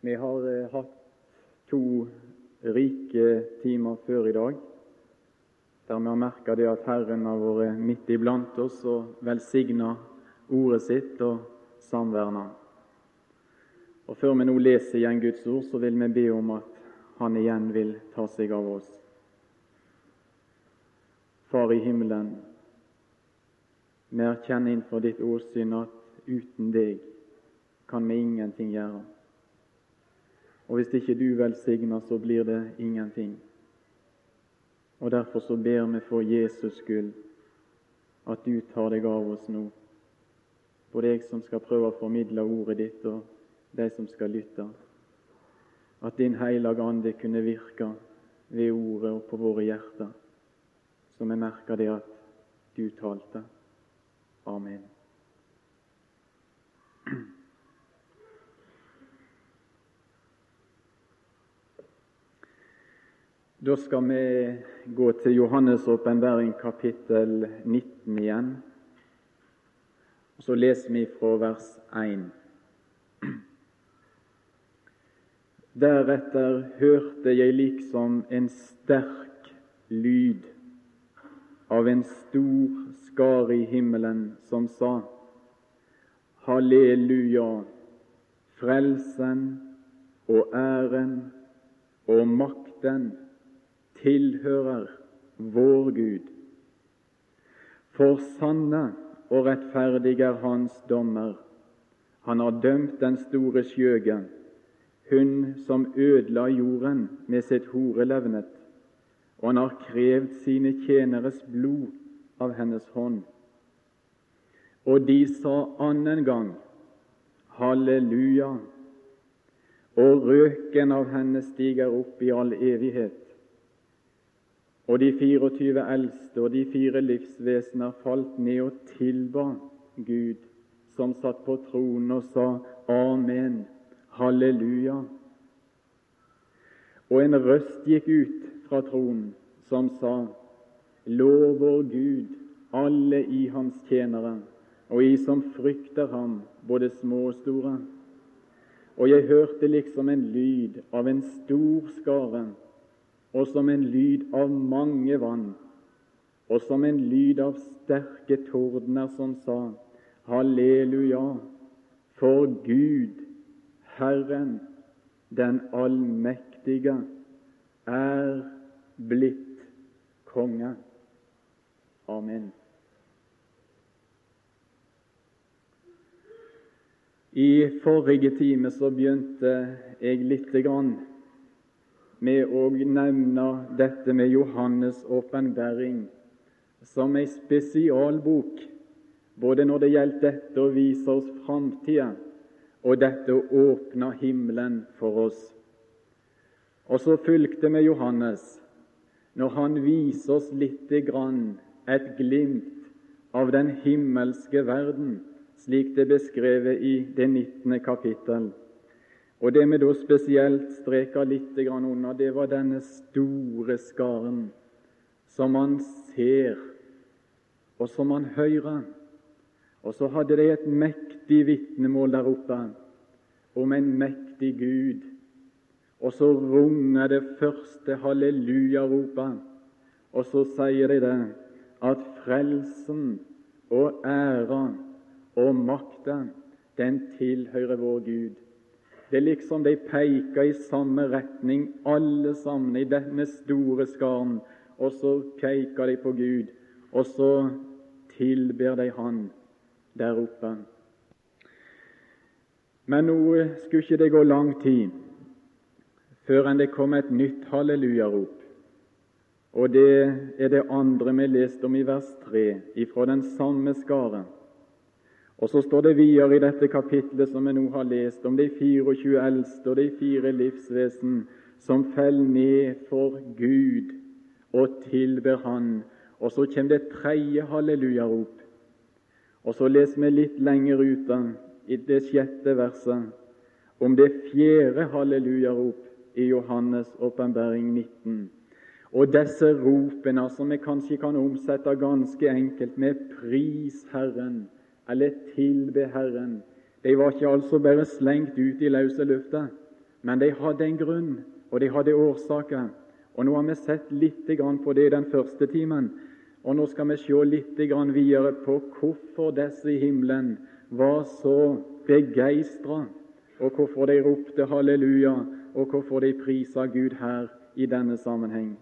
Vi har eh, hatt to rike timer før i dag, der vi har merka det at Herren har vært midt iblant oss og velsigna ordet sitt og samverna. Og Før vi nå leser igjen Guds ord, så vil vi be om at Han igjen vil ta seg av oss. Far i himmelen, vi erkjenner innenfor ditt åsyn at uten deg kan vi ingenting gjøre. Og hvis ikke du velsigner, så blir det ingenting. Og Derfor så ber vi for Jesus skyld at du tar deg av oss nå, både deg som skal prøve å formidle ordet ditt, og de som skal lytte. At Din Hellige Ande kunne virke ved ordet og på våre hjerter, så vi merker det at du talte. Amen. Da skal vi gå til Johannes' åpenbaring kapittel 19 igjen. Og Så leser vi fra vers 1. Deretter hørte jeg liksom en sterk lyd av en stor skar i himmelen som sa:" Halleluja, frelsen og æren og makten tilhører vår Gud. For sanne og rettferdige er Hans dommer. Han har dømt den store skjøge, hun som ødela jorden med sitt horelevnet, og han har krevd sine tjeneres blod av hennes hånd. Og de sa annen gang halleluja, og røken av henne stiger opp i all evighet. Og de 24 eldste og de fire livsvesener falt ned og tilba Gud, som satt på tronen, og sa Amen, halleluja. Og en røst gikk ut fra tronen som sa Lov vår Gud, alle i hans tjenere, og i som frykter ham, både små og store. Og jeg hørte liksom en lyd av en stor skare og som en lyd av mange vann, og som en lyd av sterke tordner som sa Halleluja, for Gud, Herren, den allmektige, er blitt konge. Amen. I forrige time så begynte jeg lite grann med å nevne dette med Johannes' åpenbaring som ei spesialbok, både når det gjelder dette å vise oss framtida, og dette å åpne himmelen for oss. Og så fulgte vi Johannes når han viser oss lite grann et glimt av den himmelske verden, slik det er beskrevet i det 19. kapittel. Og Det vi da spesielt streka litt under, det var denne store skaren som man ser, og som man hører. Og så hadde de et mektig vitnemål der oppe om en mektig Gud. Og så runger det første halleluja-ropet, og så sier de det at frelsen og æra og makta, den tilhører vår Gud. Det er liksom de peker i samme retning, alle sammen, i denne store skaren. Og så peker de på Gud, og så tilber de Han der oppe. Men nå skulle ikke det gå lang tid før enn det kom et nytt hallelujarop. Og det er det andre vi leste om i vers 3, ifra den samme skaren. Og Så står det videre i dette kapitlet som vi nå har lest, om de 24 eldste og de fire livsvesen som faller ned for Gud og tilber Han. Og så kommer det et tredje hallelujarop. Og så leser vi litt lenger ute, i det sjette verset, om det fjerde hallelujarop i Johannes' åpenbaring 19. Og disse ropene som vi kanskje kan omsette ganske enkelt med 'Pris Herren' eller tilbe Herren. De var ikke altså bare slengt ut i løse lufta, Men de hadde en grunn, og de hadde årsaker. Og Nå har vi sett litt på det den første timen, og nå skal vi se litt videre på hvorfor disse i himmelen var så begeistra, og hvorfor de ropte halleluja, og hvorfor de prisa Gud her i denne sammenheng.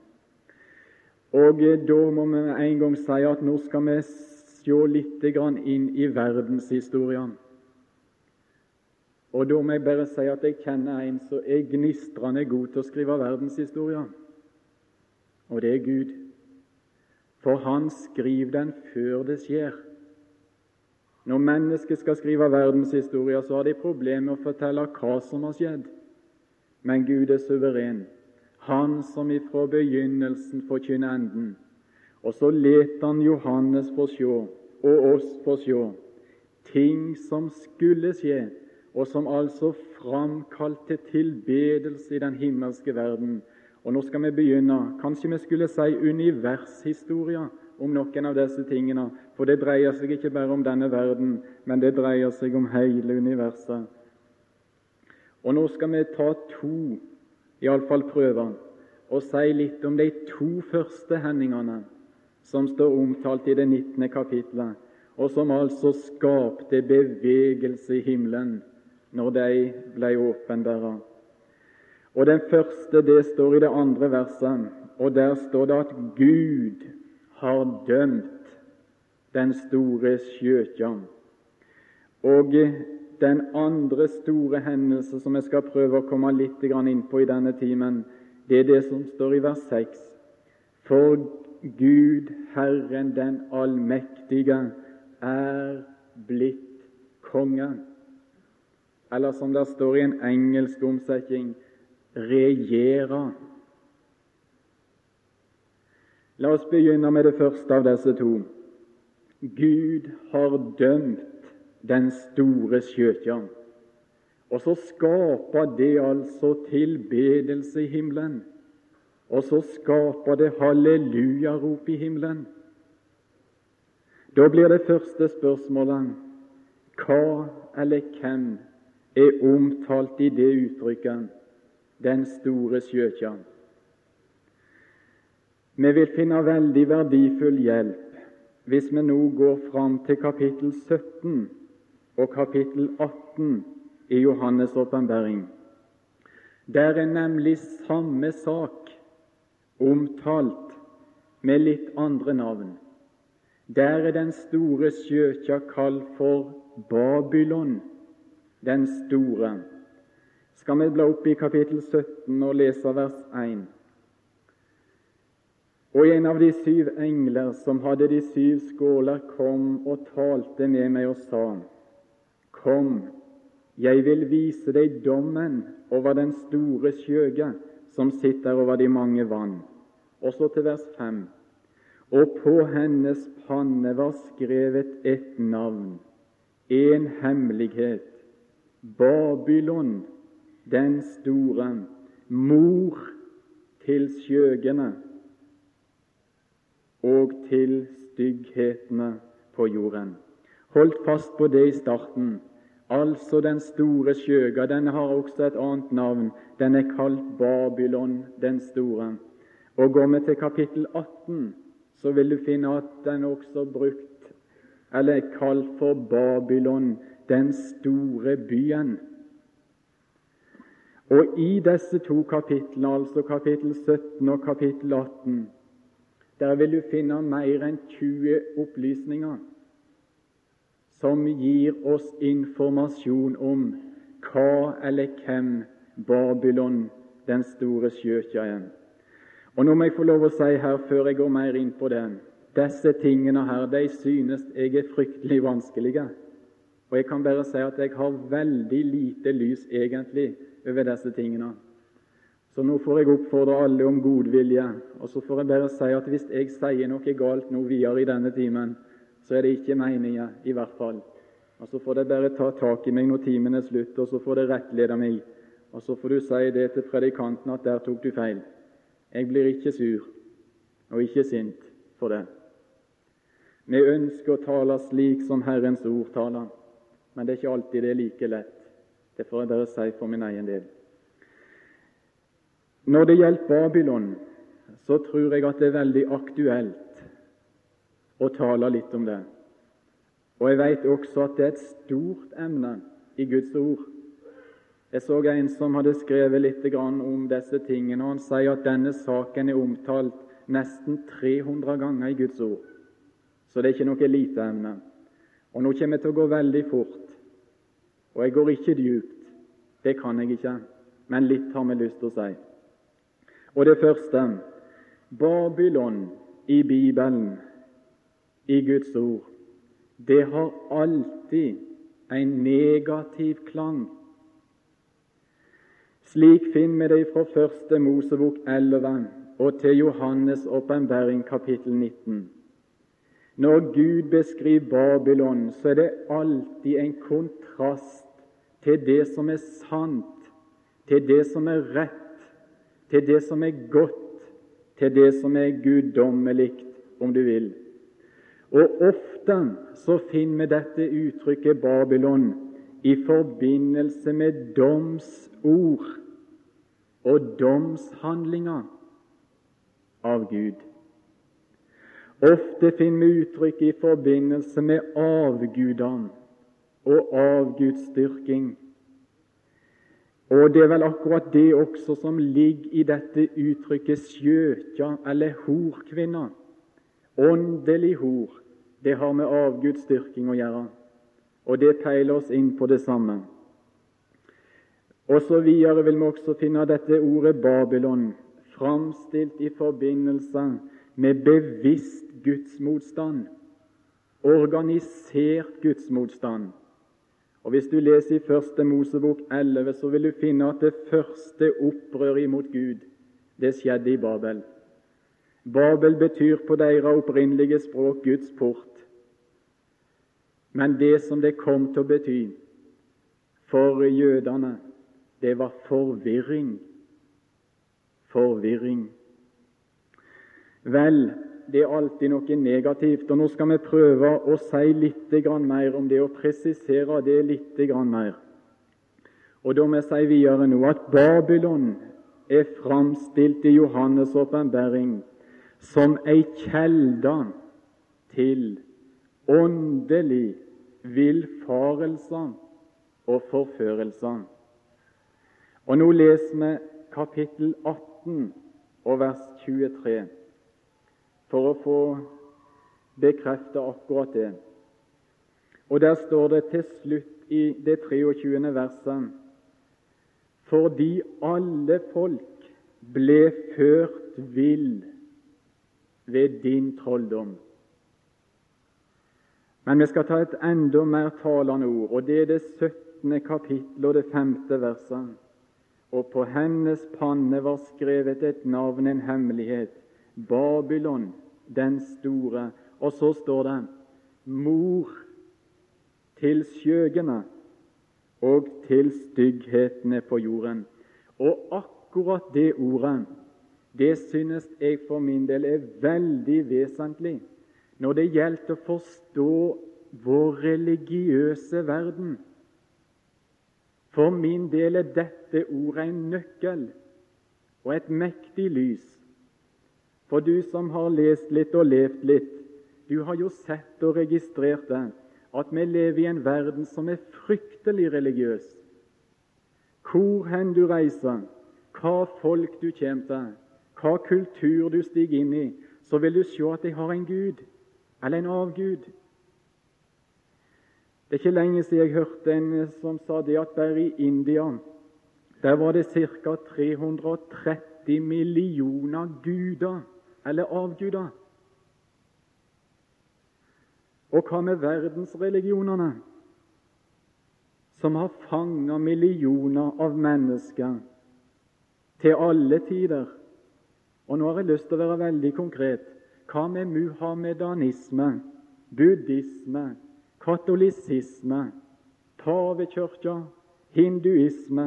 Og Da må vi en gang si at nå skal vi se litt inn i verdenshistorien. Og da må jeg bare si at jeg kjenner en som er gnistrende god til å skrive verdenshistorie, og det er Gud. For han skriver den før det skjer. Når mennesket skal skrive verdenshistorie, så har de problemer med å fortelle hva som har skjedd. Men Gud er suveren, Han som ifra begynnelsen forkynner enden. Og så let han Johannes få se, og oss få se, ting som skulle skje, og som altså framkalte tilbedelse i den himmelske verden. Og Nå skal vi begynne. Kanskje vi skulle si univershistoria om noen av disse tingene. For det dreier seg ikke bare om denne verden, men det dreier seg om hele universet. Og Nå skal vi ta to, iallfall prøver, og si litt om de to første hendelsene som står omtalt i det 19. kapitlet, og som altså skapte bevegelse i himmelen når de ble åpenbæra. Og Den første det står i det andre verset, og der står det at Gud har dømt den store skjøtja. Og den andre store hendelse som jeg skal prøve å komme litt inn på i denne timen, det er det som står i vers 6. For Gud, Herren den allmektige, er blitt konge eller som det står i en engelsk omsetning regjere. La oss begynne med det første av disse to. Gud har dømt den store skjøtja. Og så skaper det altså tilbedelse i himmelen. Og så skaper det hallelujarop i himmelen. Da blir det første spørsmålet hva eller hvem er omtalt i det uttrykket 'den store sjøkjern'? Vi vil finne veldig verdifull hjelp hvis vi nå går fram til kapittel 17 og kapittel 18 i Johannes' åpenbaring. Der er nemlig samme sak omtalt med litt andre navn. Der er den store sjøkja kalt for Babylon den store. Skal vi bla opp i kapittel 17 og lese vers 1? Og en av de syv engler som hadde de syv skåler, kom og talte med meg og sa:" Kom, jeg vil vise deg dommen over den store skjøge som sitter over de mange vann. Og så til vers 5. Og på hennes panne var skrevet et navn, en hemmelighet, Babylon den store, mor til skjøgene og til stygghetene på jorden. Holdt fast på det i starten. Altså den store skjøga. Den har også et annet navn. Den er kalt Babylon den store. Og Går vi til kapittel 18, så vil du finne at den også brukt, eller er kalt for Babylon den store byen. Og i disse to kapitlene, altså kapittel 17 og kapittel 18, der vil du finne mer enn 20 opplysninger som gir oss informasjon om hva eller hvem Babylon, den store skjøkja, er. Og Nå må jeg få lov å si her, før jeg går mer inn på det Disse tingene her, de synes jeg er fryktelig vanskelige. Og jeg kan bare si at jeg har veldig lite lys egentlig over disse tingene. Så nå får jeg oppfordre alle om godvilje. Og så får jeg bare si at hvis jeg sier noe galt nå videre i denne timen, så er det ikke meninga, i hvert fall. Og Så får de bare ta tak i meg når timen er slutt, og så får de rettlede meg. Og så får du si det til predikanten at der tok du feil. Jeg blir ikke sur og ikke sint for det. Vi ønsker å tale slik som Herrens ord taler men det er ikke alltid det er like lett. Det får jeg bare si for min egen del. Når det gjelder Babylon, så tror jeg at det er veldig aktuelt å taler litt om det. Og jeg vet også at det er et stort emne i Guds ord. Jeg så en som hadde skrevet litt om disse tingene, og han sier at denne saken er omtalt nesten 300 ganger i Guds ord. Så det er ikke noe lite emne. Og nå kommer jeg til å gå veldig fort, og jeg går ikke dypt. Det kan jeg ikke, men litt har vi lyst til å si. Og det første Babylon i Bibelen, i Guds ord, det har alltid en negativ klang. Slik finner vi det fra første Mosebok 11 og til Johannes' åpenbaring kapittel 19. Når Gud beskriver Babylon, så er det alltid en kontrast til det som er sant, til det som er rett, til det som er godt, til det som er guddommelig, om du vil. Og ofte så finner vi dette uttrykket Babylon i forbindelse med domsord og domshandlinger av Gud. Ofte finner vi uttrykk i forbindelse med avgudene og avgudsdyrking. Og det er vel akkurat det også som ligger i dette uttrykket skjøtja eller horkvinna. Åndelig hor, det har med avgudsdyrking å gjøre, og det peiler oss inn på det samme. Og så videre vil vi også finne dette ordet Babylon framstilt i forbindelse med bevisst gudsmotstand, organisert gudsmotstand. Og Hvis du leser i Første Mosebok 11, så vil du finne at det første opprøret imot Gud, det skjedde i Babel. Babel betyr på deres opprinnelige språk Guds port. Men det som det kom til å bety for jødene, det var forvirring. Forvirring. Vel, det er alltid noe negativt. Og Nå skal vi prøve å si litt mer om det og presisere det litt mer. Og Da må jeg si videre nå at Babylon er framstilt i Johannes' åpenbaring som ei kjelde til åndelig villfarelse og forførelse. Og Nå leser vi kapittel 18 og vers 23 for å få bekrefte akkurat det. Og Der står det til slutt i det 23. verset fordi alle folk ble ført vill ved din trolldom. Men vi skal ta et enda mer talende ord, og det er det 17. kapittel og det 5. verset. Og på hennes panne var skrevet et navn, en hemmelighet, Babylon den store. Og så står det mor til skjøgene og til stygghetene på jorden. Og akkurat det ordet det synes jeg for min del er veldig vesentlig når det gjelder å forstå vår religiøse verden. For min del er dette ordet en nøkkel og et mektig lys for du som har lest litt og levd litt, du har jo sett og registrert det, at vi lever i en verden som er fryktelig religiøs. Hvor hen du reiser, hva folk du kommer til, hva kultur du stiger inn i, så vil du se at de har en gud, eller en avgud. Det er ikke lenge siden jeg hørte en som sa det at bare i India der var det ca. 330 millioner guder eller avguder. Og hva med verdensreligionene, som har fanga millioner av mennesker til alle tider? Og nå har jeg lyst til å være veldig konkret. Hva med muhammedanisme, buddhisme, katolisisme, pavekirka, hinduisme,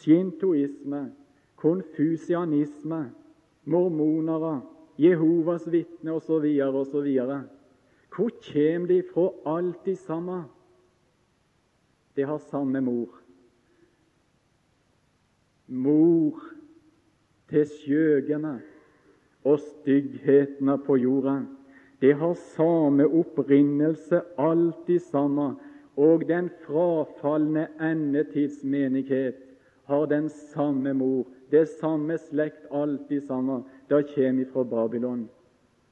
shintoisme, konfusianisme, mormonere, Jehovas vitner osv. osv. Hvor kommer de fra, alt de samme? De har samme mor. Mor til skjøgene og stygghetene på jorda. Det har samme opprinnelse, alltid samme, og den frafalne endetidsmenighet har den samme mor, det samme slekt, alltid samme. Da kommer fra Babylon.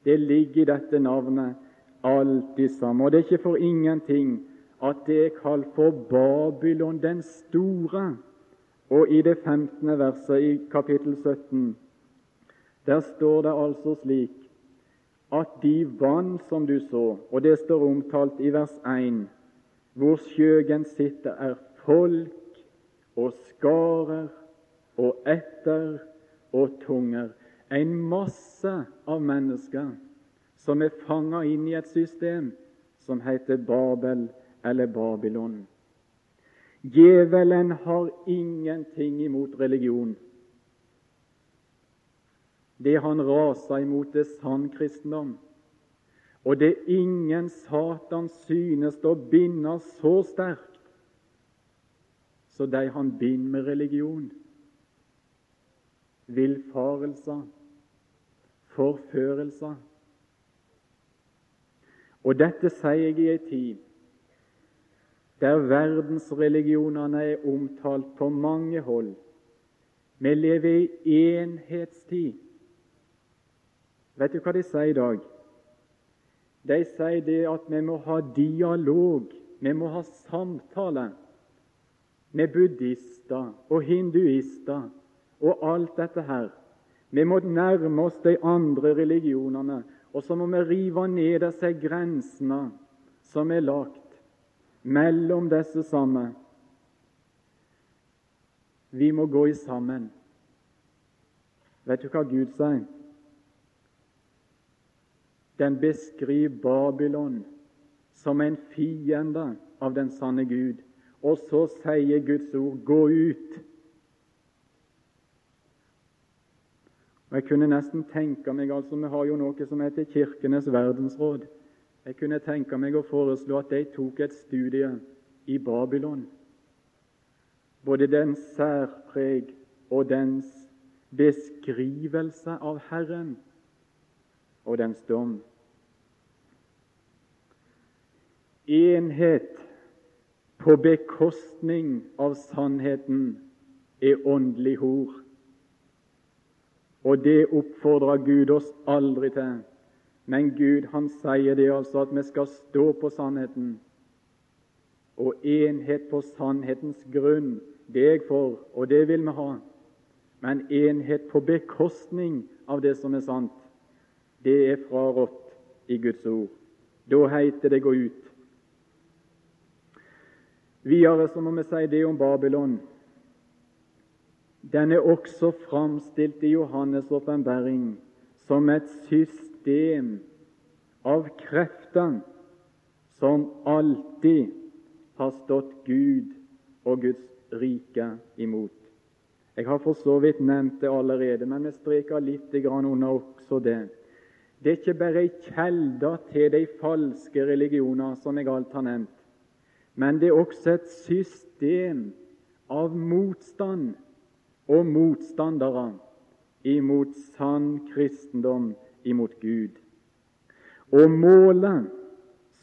Det ligger i dette navnet alltid samme. Og det er ikke for ingenting at det er kalt for Babylon den store. Og i det 15. verset i kapittel 17 der står det altså slik at de vann som du så, og det står omtalt i vers 1, hvor skjøgen sitter, er folk og skarer og etter og tunger. En masse av mennesker som er fanga inn i et system som heter Babel eller Babylon. Djevelen har ingenting imot religion. Det han raser imot, er sann kristendom. Og det ingen Satan synes å binde så sterkt så de han binder med religion. Villfarelser, forførelser. Og dette sier jeg i ei tid der verdensreligionene er omtalt på mange hold. Vi lever i enhetstid. Vet du hva de sier i dag? De sier det at vi må ha dialog, vi må ha samtale med buddhister og hinduister og alt dette her. Vi må nærme oss de andre religionene og så må vi rive ned disse grensene som er lagt mellom disse samme. Vi må gå i sammen. Vet du hva Gud sier? Den beskriver Babylon som en fiende av den sanne Gud. Og så sier Guds ord 'gå ut'. Og Jeg kunne nesten tenke meg, altså Vi har jo noe som heter Kirkenes verdensråd. Jeg kunne tenke meg å foreslå at de tok et studie i Babylon. Både dens særpreg og dens beskrivelse av Herren og dens dom. Enhet på bekostning av sannheten er åndelig hor. Og det oppfordrer Gud oss aldri til. Men Gud han sier det altså at vi skal stå på sannheten. Og enhet på sannhetens grunn, det er jeg for, og det vil vi ha. Men enhet på bekostning av det som er sant, det er frarådt i Guds ord. Da heter det 'gå ut'. Videre så må vi si det om Babylon den er også framstilt i Johannes' åpenbaring som et system av krefter som alltid har stått Gud og Guds rike imot. Jeg har for så vidt nevnt det allerede, men vi streker litt under også det. Det er ikke bare ei kjelde til de falske religioner, som jeg alt har nevnt, men det er også et system av motstand og motstandere imot sann kristendom, imot Gud. Og målet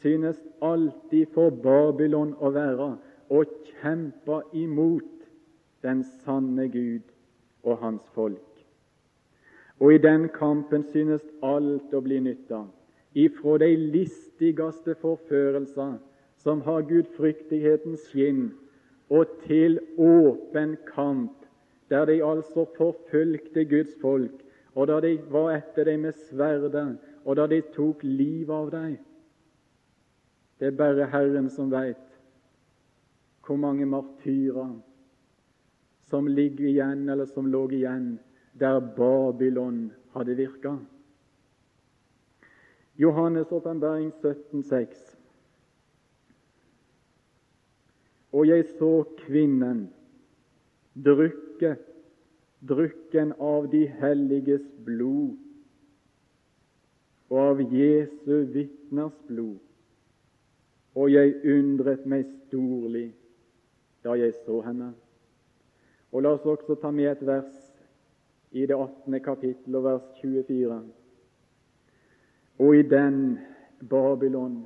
synes alltid for Babylon å være å kjempe imot den sanne Gud og hans folk. Og i den kampen synes alt å bli nytta, ifra de listigste forførelser som har gudfryktighetens skinn, og til åpen kamp der de altså forfulgte Guds folk, og da de var etter dem med sverdet, og da de tok livet av dem. Det er bare Herren som veit hvor mange martyrer som ligger igjen, eller som lå igjen der Babylon hadde virka. Johannes' åpenbaring 17,6. Og jeg så kvinnen drukke drukken av de helliges blod og av Jesu vitners blod. Og jeg undret meg storlig da jeg så henne. Og La oss også ta med et vers i det 18. kapittel og vers 24. Og i den Babylon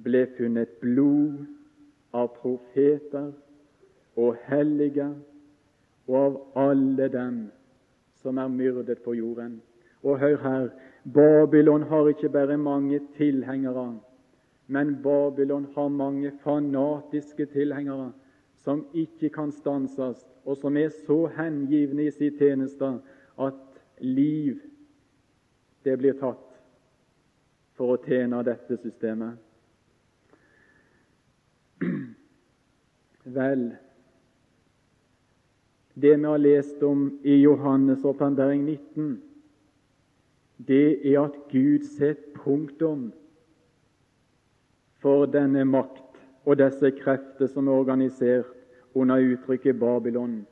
ble funnet blod av profeter og hellige og av alle dem som er myrdet på jorden. Og hør her, Babylon har ikke bare mange tilhengere, men Babylon har mange fanatiske tilhengere som ikke kan stanses, og som er så hengivne i sin tjeneste at liv det blir tatt for å tjene dette systemet. Vel, det vi har lest om i Johannes' åpenbaring 19, det er at Gud setter punktum for denne makt og disse krefter som er organisert under uttrykket Babylon.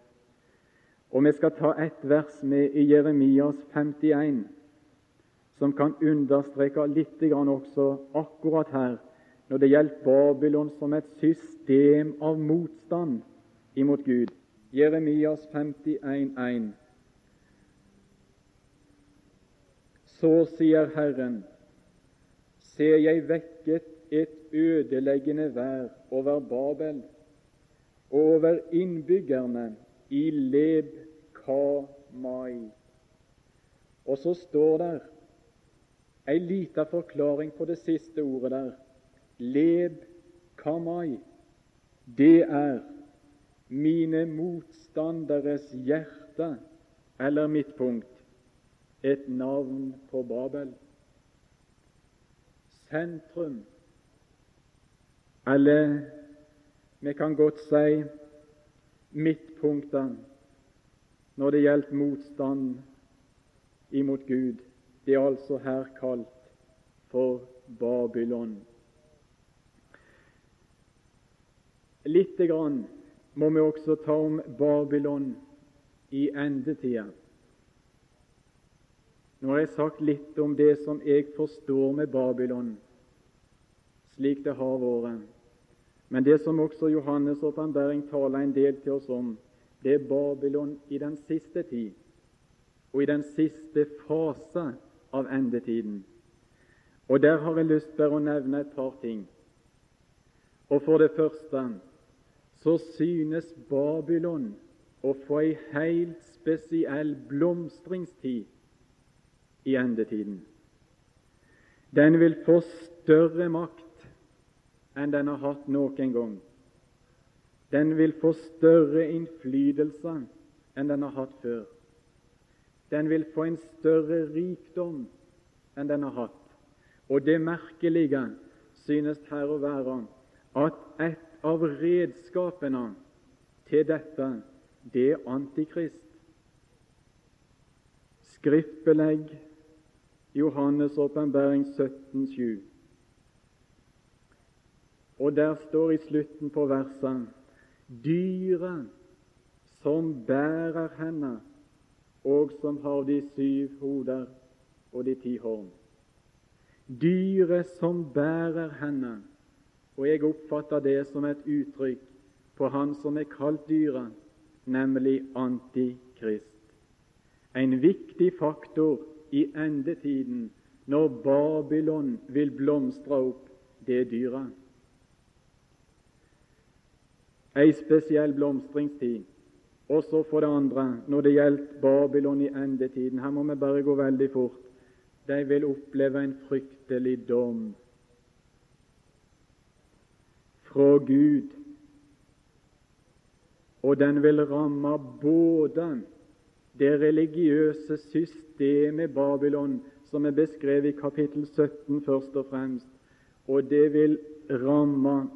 Og Vi skal ta ett vers med i Jeremias 51, som kan understreke litt også akkurat her når det gjelder Babylon som et system av motstand imot Gud. Jeremias 51,1. Så sier Herren, ser jeg vekket et ødeleggende vær over Babel og over innbyggerne i Leb Kamai. Og så står der ei lita forklaring på det siste ordet der. Leb Kamai. Det er mine motstanderes hjerte eller mitt punkt, et navn på Babel. Sentrum, eller vi kan godt si midtpunktene når det gjelder motstand imot Gud. Det er altså her kalt for Babylon. Lite grann må vi også ta om Babylon i endetida. Nå har jeg sagt litt om det som jeg forstår med Babylon, slik det har vært. Men det som også Johannes' åpenbaring taler en del til oss om, det er Babylon i den siste tid og i den siste fase av endetiden. Og Der har jeg lyst til å nevne et par ting. Og For det første så synes Babylon å få ei helt spesiell blomstringstid i endetiden. Den vil få større makt enn den har hatt noen gang. Den vil få større innflytelse enn den har hatt før. Den vil få en større rikdom enn den har hatt. Og det merkelige synes her å være at et av redskapene til dette, det er Antikrist. Skriftbelegg Johannes' åpenbaring 17,7. Og der står i slutten på verset dyret som bærer henne, og som har de syv hoder og de ti horn. Dyret som bærer henne, og jeg oppfatter det som et uttrykk på Han som er kalt dyret, nemlig Antikrist. En viktig faktor i endetiden, når Babylon vil blomstre opp, det dyret. Ei spesiell blomstringstid. Også for det andre, når det gjelder Babylon i endetiden Her må vi bare gå veldig fort. De vil oppleve en fryktelig dom fra Gud. Og den vil ramme både det religiøse systemet Babylon, som er beskrevet i kapittel 17 først og fremst, og det vil ramme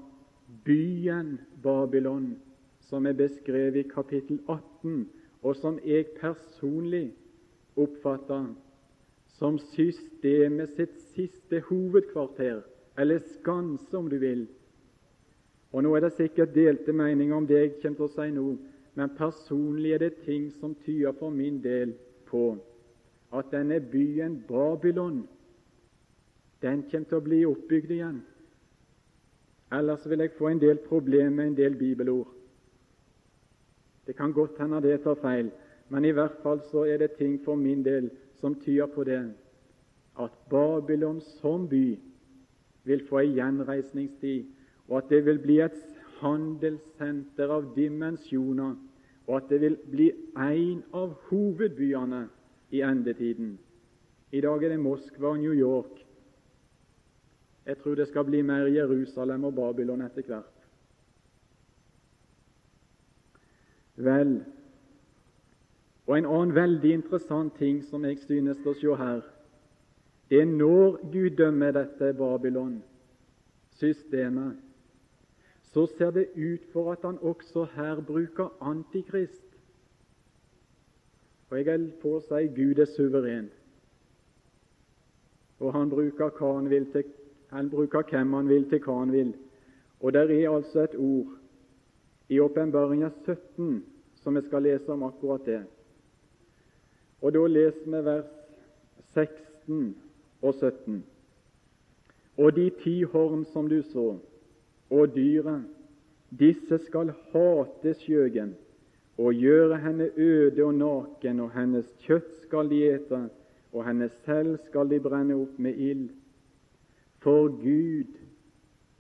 byen Babylon, som er beskrevet i kapittel 18, og som jeg personlig oppfatter som systemet sitt siste hovedkvarter, eller skanse, om du vil, og Nå er det sikkert delte meninger om det jeg kommer til å si nå, men personlig er det ting som tyder for min del på at denne byen Babylon den kommer til å bli oppbygd igjen. Ellers vil jeg få en del problemer med en del bibelord. Det kan godt hende det tar feil, Men i hvert fall så er det ting for min del som tyder på det, at Babylon som by vil få en gjenreisningstid, og at det vil bli et handelssenter av dimensjoner, og at det vil bli en av hovedbyene i endetiden. I dag er det Moskva og New York. Jeg tror det skal bli mer Jerusalem og Babylon etter hvert. Vel, og en annen veldig interessant ting som jeg synes å se her, det er når Gud dømmer dette Babylon-systemet, så ser det ut for at han også her bruker Antikrist. Og jeg er på å si Gud er suveren, og han bruker, hva han, vil til, han bruker hvem han vil til hva han vil. Og der er altså et ord i Åpenbaringa 17 som vi skal lese om akkurat det. Og Da leser vi vers 16 og 17. Og de ti horn som du så, og dyret, disse skal hate skjøgen og gjøre henne øde og naken, og hennes kjøtt skal de ete, og henne selv skal de brenne opp med ild. For Gud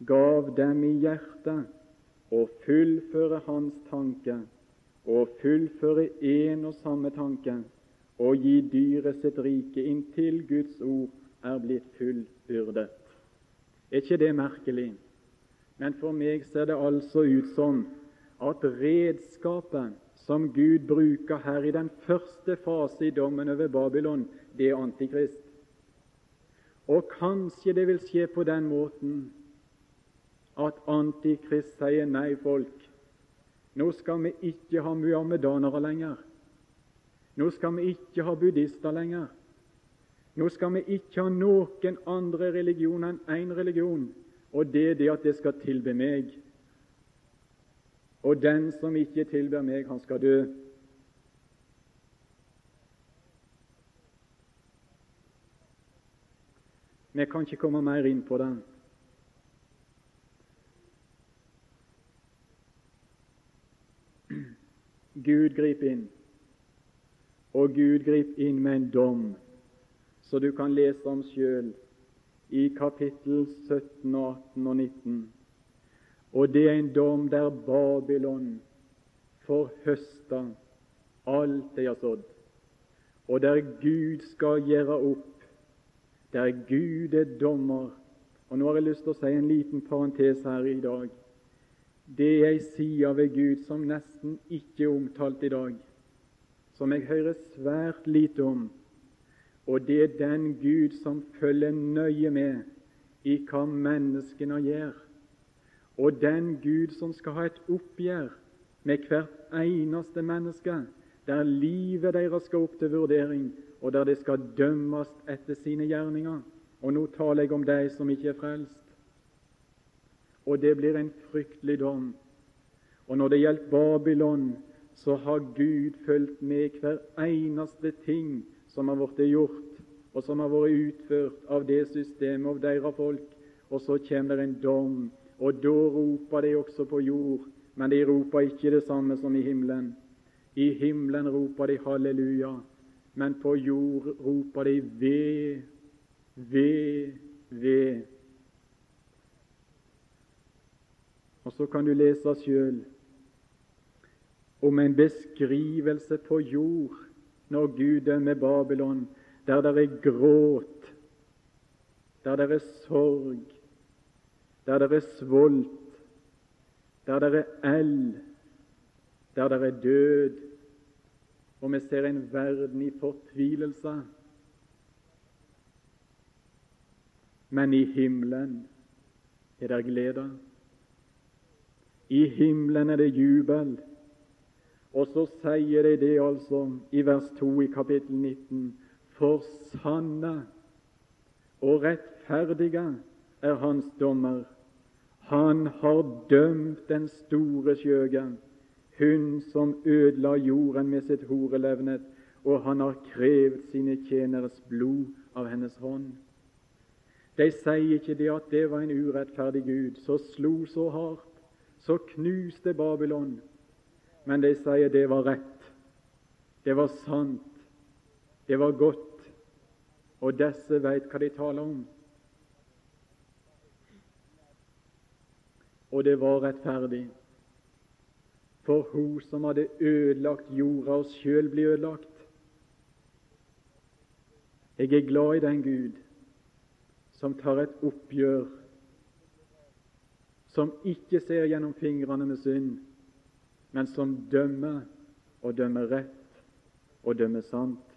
gav dem i hjertet å fullføre Hans tanke, og fullføre én og samme tanke, og gi dyret sitt rike inntil Guds ord er blitt fullbyrdet. Er ikke det merkelig? Men for meg ser det altså ut som at redskapet som Gud bruker her i den første fase i dommen over Babylon, det er Antikrist. Og kanskje det vil skje på den måten at Antikrist sier nei, folk. Nå skal vi ikke ha muhammedanere lenger. Nå skal vi ikke ha buddhister lenger. Nå skal vi ikke ha noen andre religioner enn én religion, og det er det at det skal tilbe meg. Og den som ikke tilber meg, han skal dø. Vi kan ikke komme mer inn på den. Gud griper inn, og Gud griper inn med en dom så du kan lese om sjøl i kapittel 17, 18 og 19. Og det er en dom der Babylon får høsta alt de har sådd, og der Gud skal gjøre opp, der Gud er dommer. Og Nå har jeg lyst til å si en liten parentes her i dag. Det er ei side ved Gud som nesten ikke er omtalt i dag, som jeg hører svært lite om, og det er den Gud som følger nøye med i hva menneskene gjør, og den Gud som skal ha et oppgjør med hvert eneste menneske, der livet deres skal opp til vurdering, og der det skal dømmes etter sine gjerninger. Og nå taler jeg om de som ikke er frelst. Og det blir en fryktelig dom. Og når det gjelder Babylon, så har Gud fulgt med hver eneste ting som har blitt gjort, og som har vært utført av det systemet og deres folk. Og så kommer det en dom, og da roper de også på jord, men de roper ikke det samme som i himmelen. I himmelen roper de halleluja, men på jord roper de ved, ved, ved. Og så kan du lese sjøl om en beskrivelse på jord når Gud dømmer Babylon, der det er gråt, der det er sorg, der det er svolt, der det er eld, der det er død, og vi ser en verden i fortvilelse. Men i himmelen er det glede. I himmelen er det jubel. Og så sier de det altså i vers 2 i kapittel 19. For sanne og rettferdige er hans dommer. Han har dømt den store skjøge, hun som ødela jorden med sitt horelevnet, og han har krevet sine tjeneres blod av hennes hånd. De sier ikke det at det var en urettferdig Gud som slo så hardt, så knuste Babylon, men de sier det var rett. Det var sant. Det var godt. Og disse veit hva de taler om. Og det var rettferdig. For hun som hadde ødelagt jorda og sjøl ble ødelagt. Jeg er glad i den Gud som tar et oppgjør, som ikke ser gjennom fingrene med synd, men som dømmer og dømmer rett og dømmer sant.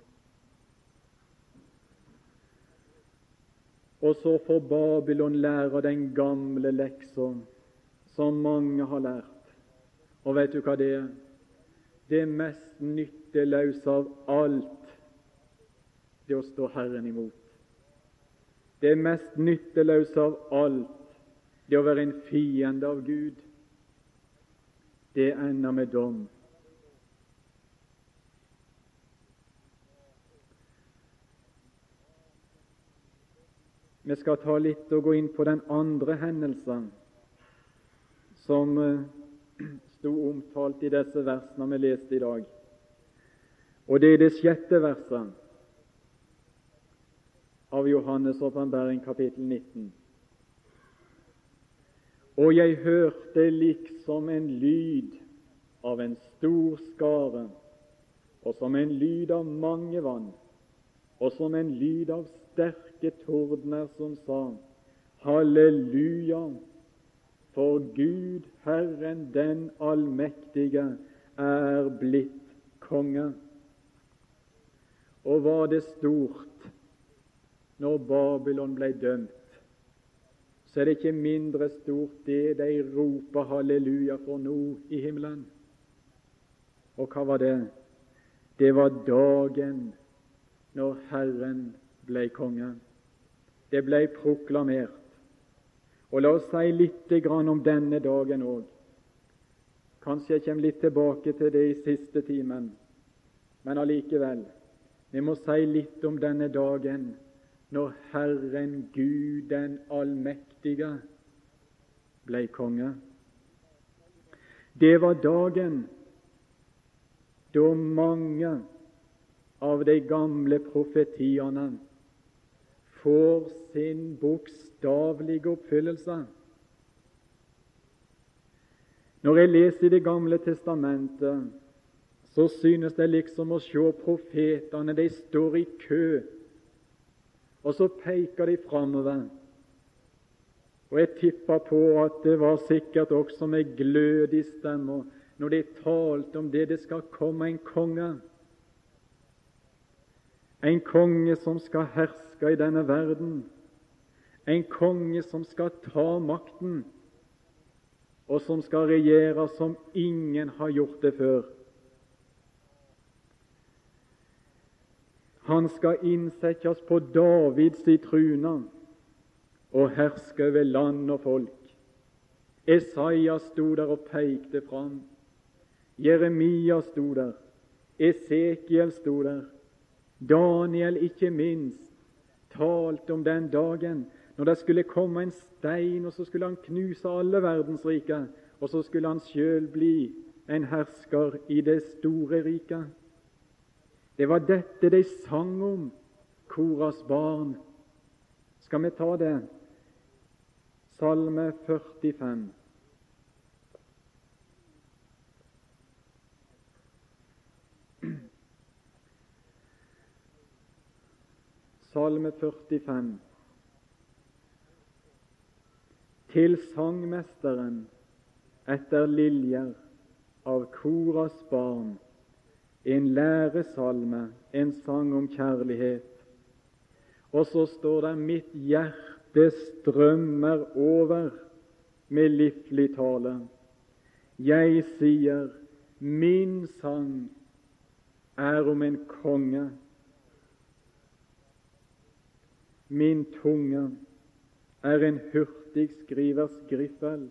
Og så får Babylon lære den gamle leksa som mange har lært. Og vet du hva det er? Det mest nytteløse av alt, det å stå Herren imot. Det mest nytteløse av alt, det å være en fiende av Gud, det ender med dom. Vi skal ta litt og gå inn på den andre hendelsen som eh, sto omtalt i disse versene vi leste i dag. Og det er det sjette verset av Johannes' åpenbaring, kapittel 19. Og jeg hørte liksom en lyd av en stor skare, og som en lyd av mange vann, og som en lyd av sterke tordner som sa, Halleluja! For Gud, Herren den allmektige, er blitt konge. Og var det stort når Babylon ble dømt, så er det ikke mindre stort det de roper halleluja for nå i himmelen. Og hva var det? Det var dagen når Herren ble konge. Det ble proklamert. Og La oss si litt om denne dagen òg. Kanskje jeg kommer litt tilbake til det i siste timen, men allikevel. Vi må si litt om denne dagen når Herren Gud den allmektige ble konge. Det var dagen da mange av de gamle profetiene får sin bokstavelige oppfyllelse. Når jeg leser Det gamle testamentet, så synes det liksom å se profetene. De står i kø og så peker de framover. Og jeg tipper på at det var sikkert også med glød i stemmer når de talte om det det skal komme en konge. En konge som skal herske i denne verden. En konge som skal ta makten, og som skal regjere som ingen har gjort det før. Han skal innsettes på Davids trune og herske over land og folk. Esaias sto der og pekte fram. Jeremia sto der. Esekiel sto der. Daniel, ikke minst, talte om den dagen når det skulle komme en stein, og så skulle han knuse alle verdensriker, og så skulle han sjøl bli en hersker i det store riket. Det var dette de sang om, Koras barn. Skal vi ta det? Salme 45. Salme 45. Til sangmesteren etter liljer av Koras barn en læresalme, en sang om kjærlighet. Og så står det 'Mitt hjerte strømmer over med livlig tale'. Jeg sier, min sang er om en konge. Min tunge er en hurtig skrivers griffel.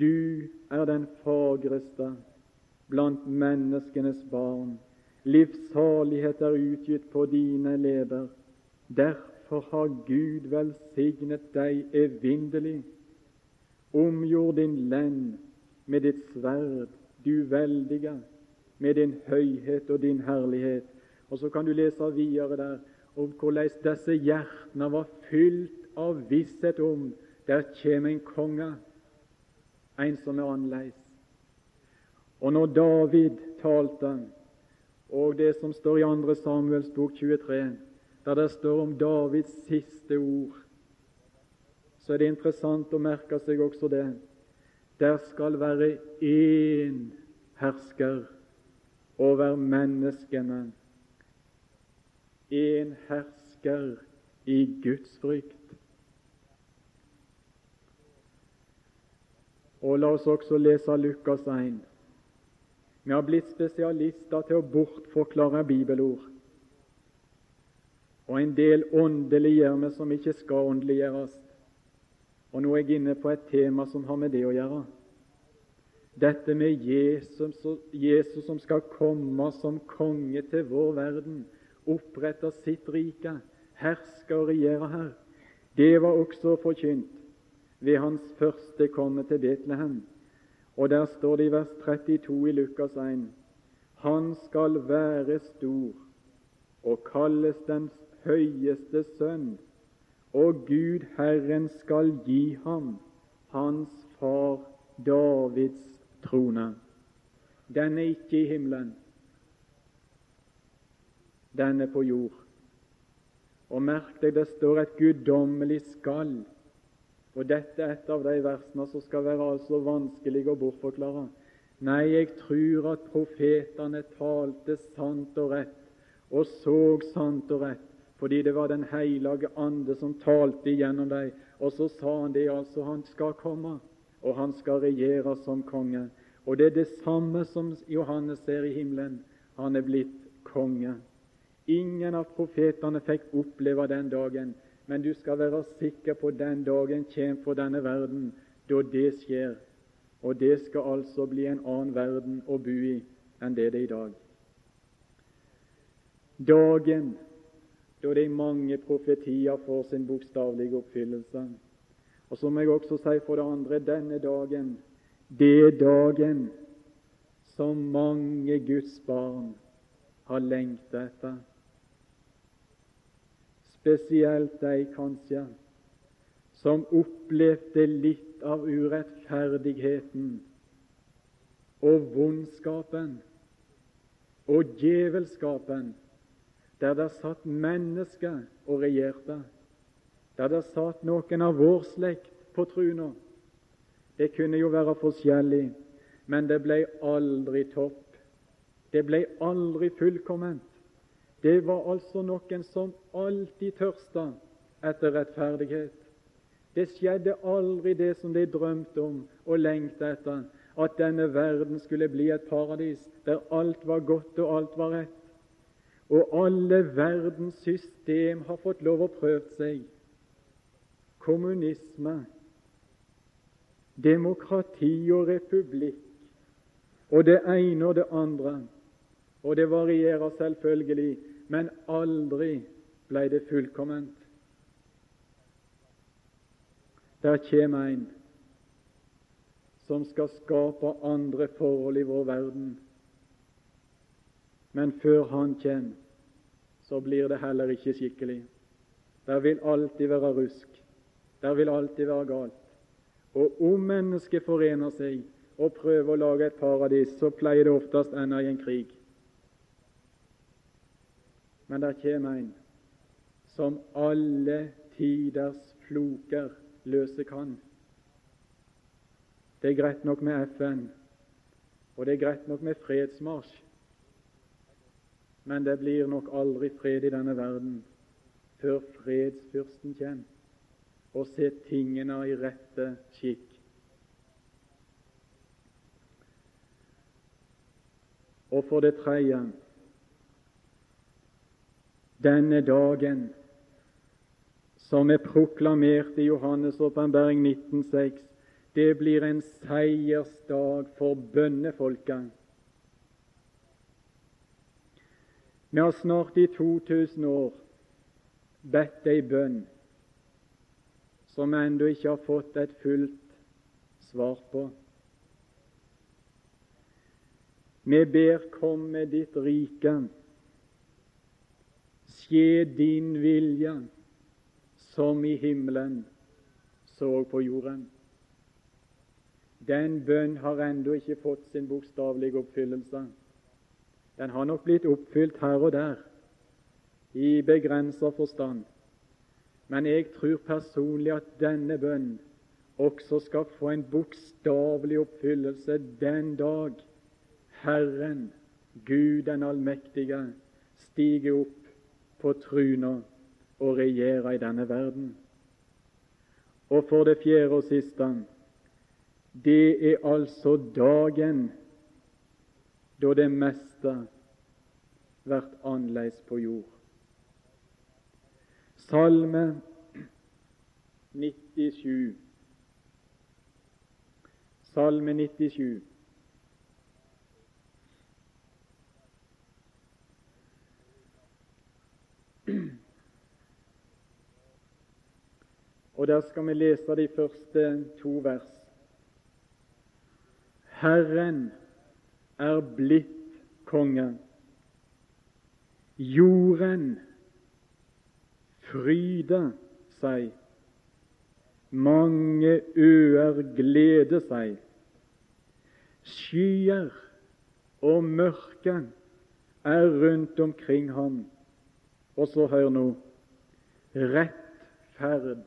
Du er den fagreste blant menneskenes barn. Livssalighet er utgitt på dine leder. Derfor har Gud velsignet deg evinnelig. Omgjord din lend med ditt sverd, du veldige, med din høyhet og din herlighet. Og så kan du lese videre der om hvordan disse hjertene var fylt av visshet om der kommer en konge, en som er annerledes. Og når David talte, og det som står i 2. Samuels bok 23, der det står om Davids siste ord, så er det interessant å merke seg også det. Der skal være én hersker over menneskene en hersker i Guds frykt. Og La oss også lese Lukas 1. Vi har blitt spesialister til å bortforklare bibelord. Og en del åndeliggjør vi som ikke skal åndeliggjøres. Og nå er jeg inne på et tema som har med det å gjøre. Dette med Jesus, Jesus som skal komme som konge til vår verden oppretter sitt rike, hersker og regjerer her. Det var også forkynt ved hans første komme til Betlehem. Og der står det i vers 32 i Lukas 1.: Han skal være stor og kalles den høyeste sønn, og Gud Herren skal gi ham hans far Davids trone. Den er ikke i himmelen, den er på jord. Og merk deg, det står et guddommelig skall. Og dette er et av de versene som skal være altså vanskelig å bortforklare. Nei, jeg tror at profetene talte sant og rett, og så sant og rett, fordi det var Den hellige ande som talte igjennom dem. Og så sa han det altså, han skal komme, og han skal regjere som konge. Og det er det samme som Johannes ser i himmelen. Han er blitt konge. Ingen av profetene fikk oppleve den dagen, men du skal være sikker på den dagen kommer for denne verden, da det skjer. Og det skal altså bli en annen verden å bo i enn det det er i dag. Dagen da de mange profetier får sin bokstavelige oppfyllelse. Og så må jeg også si for det andre denne dagen, det er dagen som mange Guds barn har lengta etter spesielt de kanskje som opplevde litt av urettferdigheten og vondskapen og djevelskapen, der det satt mennesker og regjerte, der det satt noen av vår slekt på truna. Det kunne jo være forskjellig, men det ble aldri topp. Det ble aldri fullkomment. Det var altså noen som alltid tørsta etter rettferdighet. Det skjedde aldri det som de drømte om og lengta etter, at denne verden skulle bli et paradis der alt var godt og alt var rett. Og alle verdens system har fått lov å prøve seg. Kommunisme, demokrati og republikk og det ene og det andre. Og det varierer selvfølgelig men aldri ble det fullkomment. Der kommer en som skal skape andre forhold i vår verden. Men før han kommer, så blir det heller ikke skikkelig. Der vil alltid være rusk. Der vil alltid være galt. Og om mennesket forener seg og prøver å lage et paradis, så pleier det oftest ende i en krig. Men der kommer en som alle tiders floker løse kan. Det er greit nok med FN, og det er greit nok med fredsmarsj, men det blir nok aldri fred i denne verden før fredsfyrsten kommer og ser tingene i rette skikk. Og for det tredje denne dagen som er proklamert i Johannes' åpenbaring 19,6, det blir en seiersdag for bønnefolket. Vi har snart i 2000 år bedt ei bønn som vi ennå ikke har fått et fullt svar på. Vi ber, kom med ditt rike. Skje din vilje, som i himmelen, så på jorden. Den bønn har ennå ikke fått sin bokstavelige oppfyllelse. Den har nok blitt oppfylt her og der, i begrenset forstand. Men jeg tror personlig at denne bønn også skal få en bokstavelig oppfyllelse den dag Herren, Gud den allmektige, stiger opp på truna og regjerer i denne verden. Og for det fjerde og siste det er altså dagen da det meste blir annerledes på jord. Salme 97. Salme 97. Og Der skal vi lese de første to vers. Herren er blitt konge. Jorden fryder seg, mange øer gleder seg. Skyer og mørke er rundt omkring ham. Og så hør nå rettferd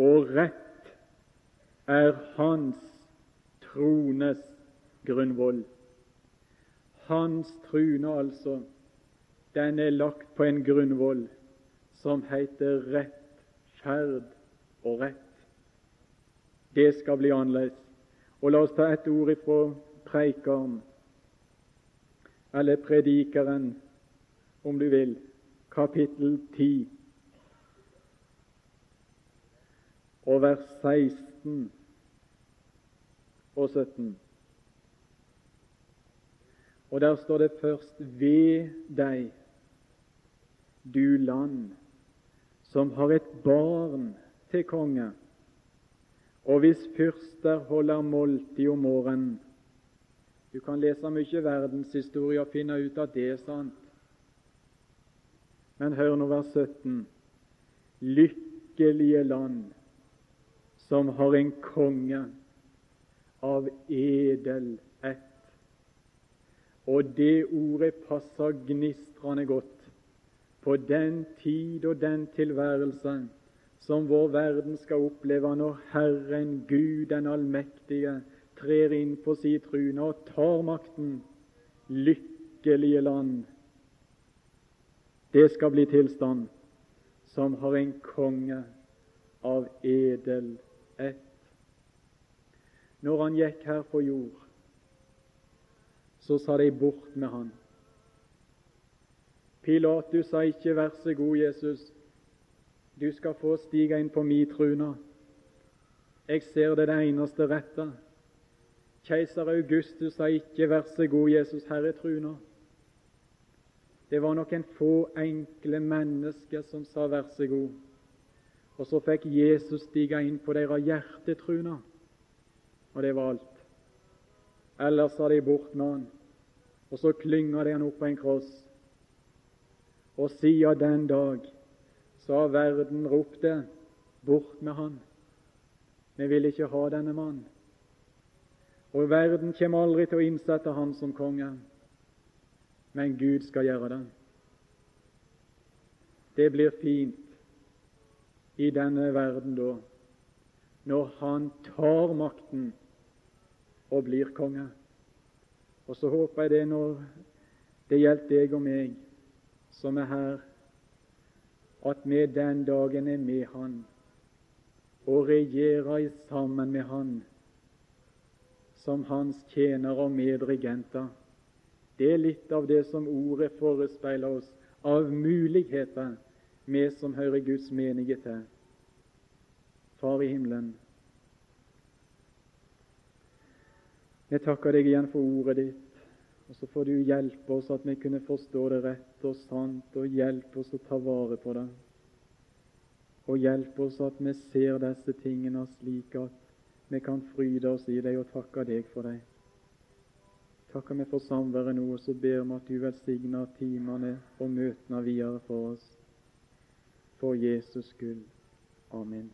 og rett er hans trones grunnvoll. Hans trune, altså, den er lagt på en grunnvoll som heter rett, ferd og rett. Det skal bli annerledes. Og La oss ta et ord ifra Preikeren, eller Predikeren, om du vil, kapittel 10, og vers 16 og 17. Og der står det først ved deg, du land, som har et barn til konge, og hvis fyrster holder måltid om morgenen. Du kan lese mye verdenshistorie og finne ut at det er sant. Men hør nå vers 17. Lykkelige land som har en konge av edel. Og det ordet passer gnistrende godt på den tid og den tilværelse som vår verden skal oppleve når Herren Gud den allmektige trer inn på si trune og tar makten. Lykkelige land. Det skal bli tilstand som har en konge av edel ett når han gikk her på jord, så sa de bort med han. Pilatus sa ikke 'vær så god, Jesus, du skal få stige inn på mi truna'. Jeg ser det det eneste rette. Keiser Augustus sa ikke 'vær så god, Jesus, herre er truna'. Det var noen få enkle mennesker som sa 'vær så god'. Og så fikk Jesus stige inn på deres hjertetruna og det var alt. Ellers har de bort med han, og så klynger de han opp på en kross. Og siden den dag så har verden ropt det bort med han. Vi vil ikke ha denne mannen. Og verden kommer aldri til å innsette han som konge, men Gud skal gjøre det. Det blir fint i denne verden da, når han tar makten og blir konge. Og så håper jeg det når det gjelder deg og meg som er her, at vi den dagen er med Han og regjerer sammen med Han som Hans tjenere og medregenter. Det er litt av det som ordet forespeiler oss av muligheter, vi som hører Guds menighet til. Far i himmelen, Jeg takker deg igjen for ordet ditt, og så får du hjelpe oss at vi kunne forstå det rett og sant, og hjelpe oss å ta vare på det. Og hjelpe oss at vi ser disse tingene slik at vi kan fryde oss i deg og takke deg for deg. takker vi for samværet nå, og så ber vi at du velsigner timene og møtene videre for oss. For Jesus skyld. Amen.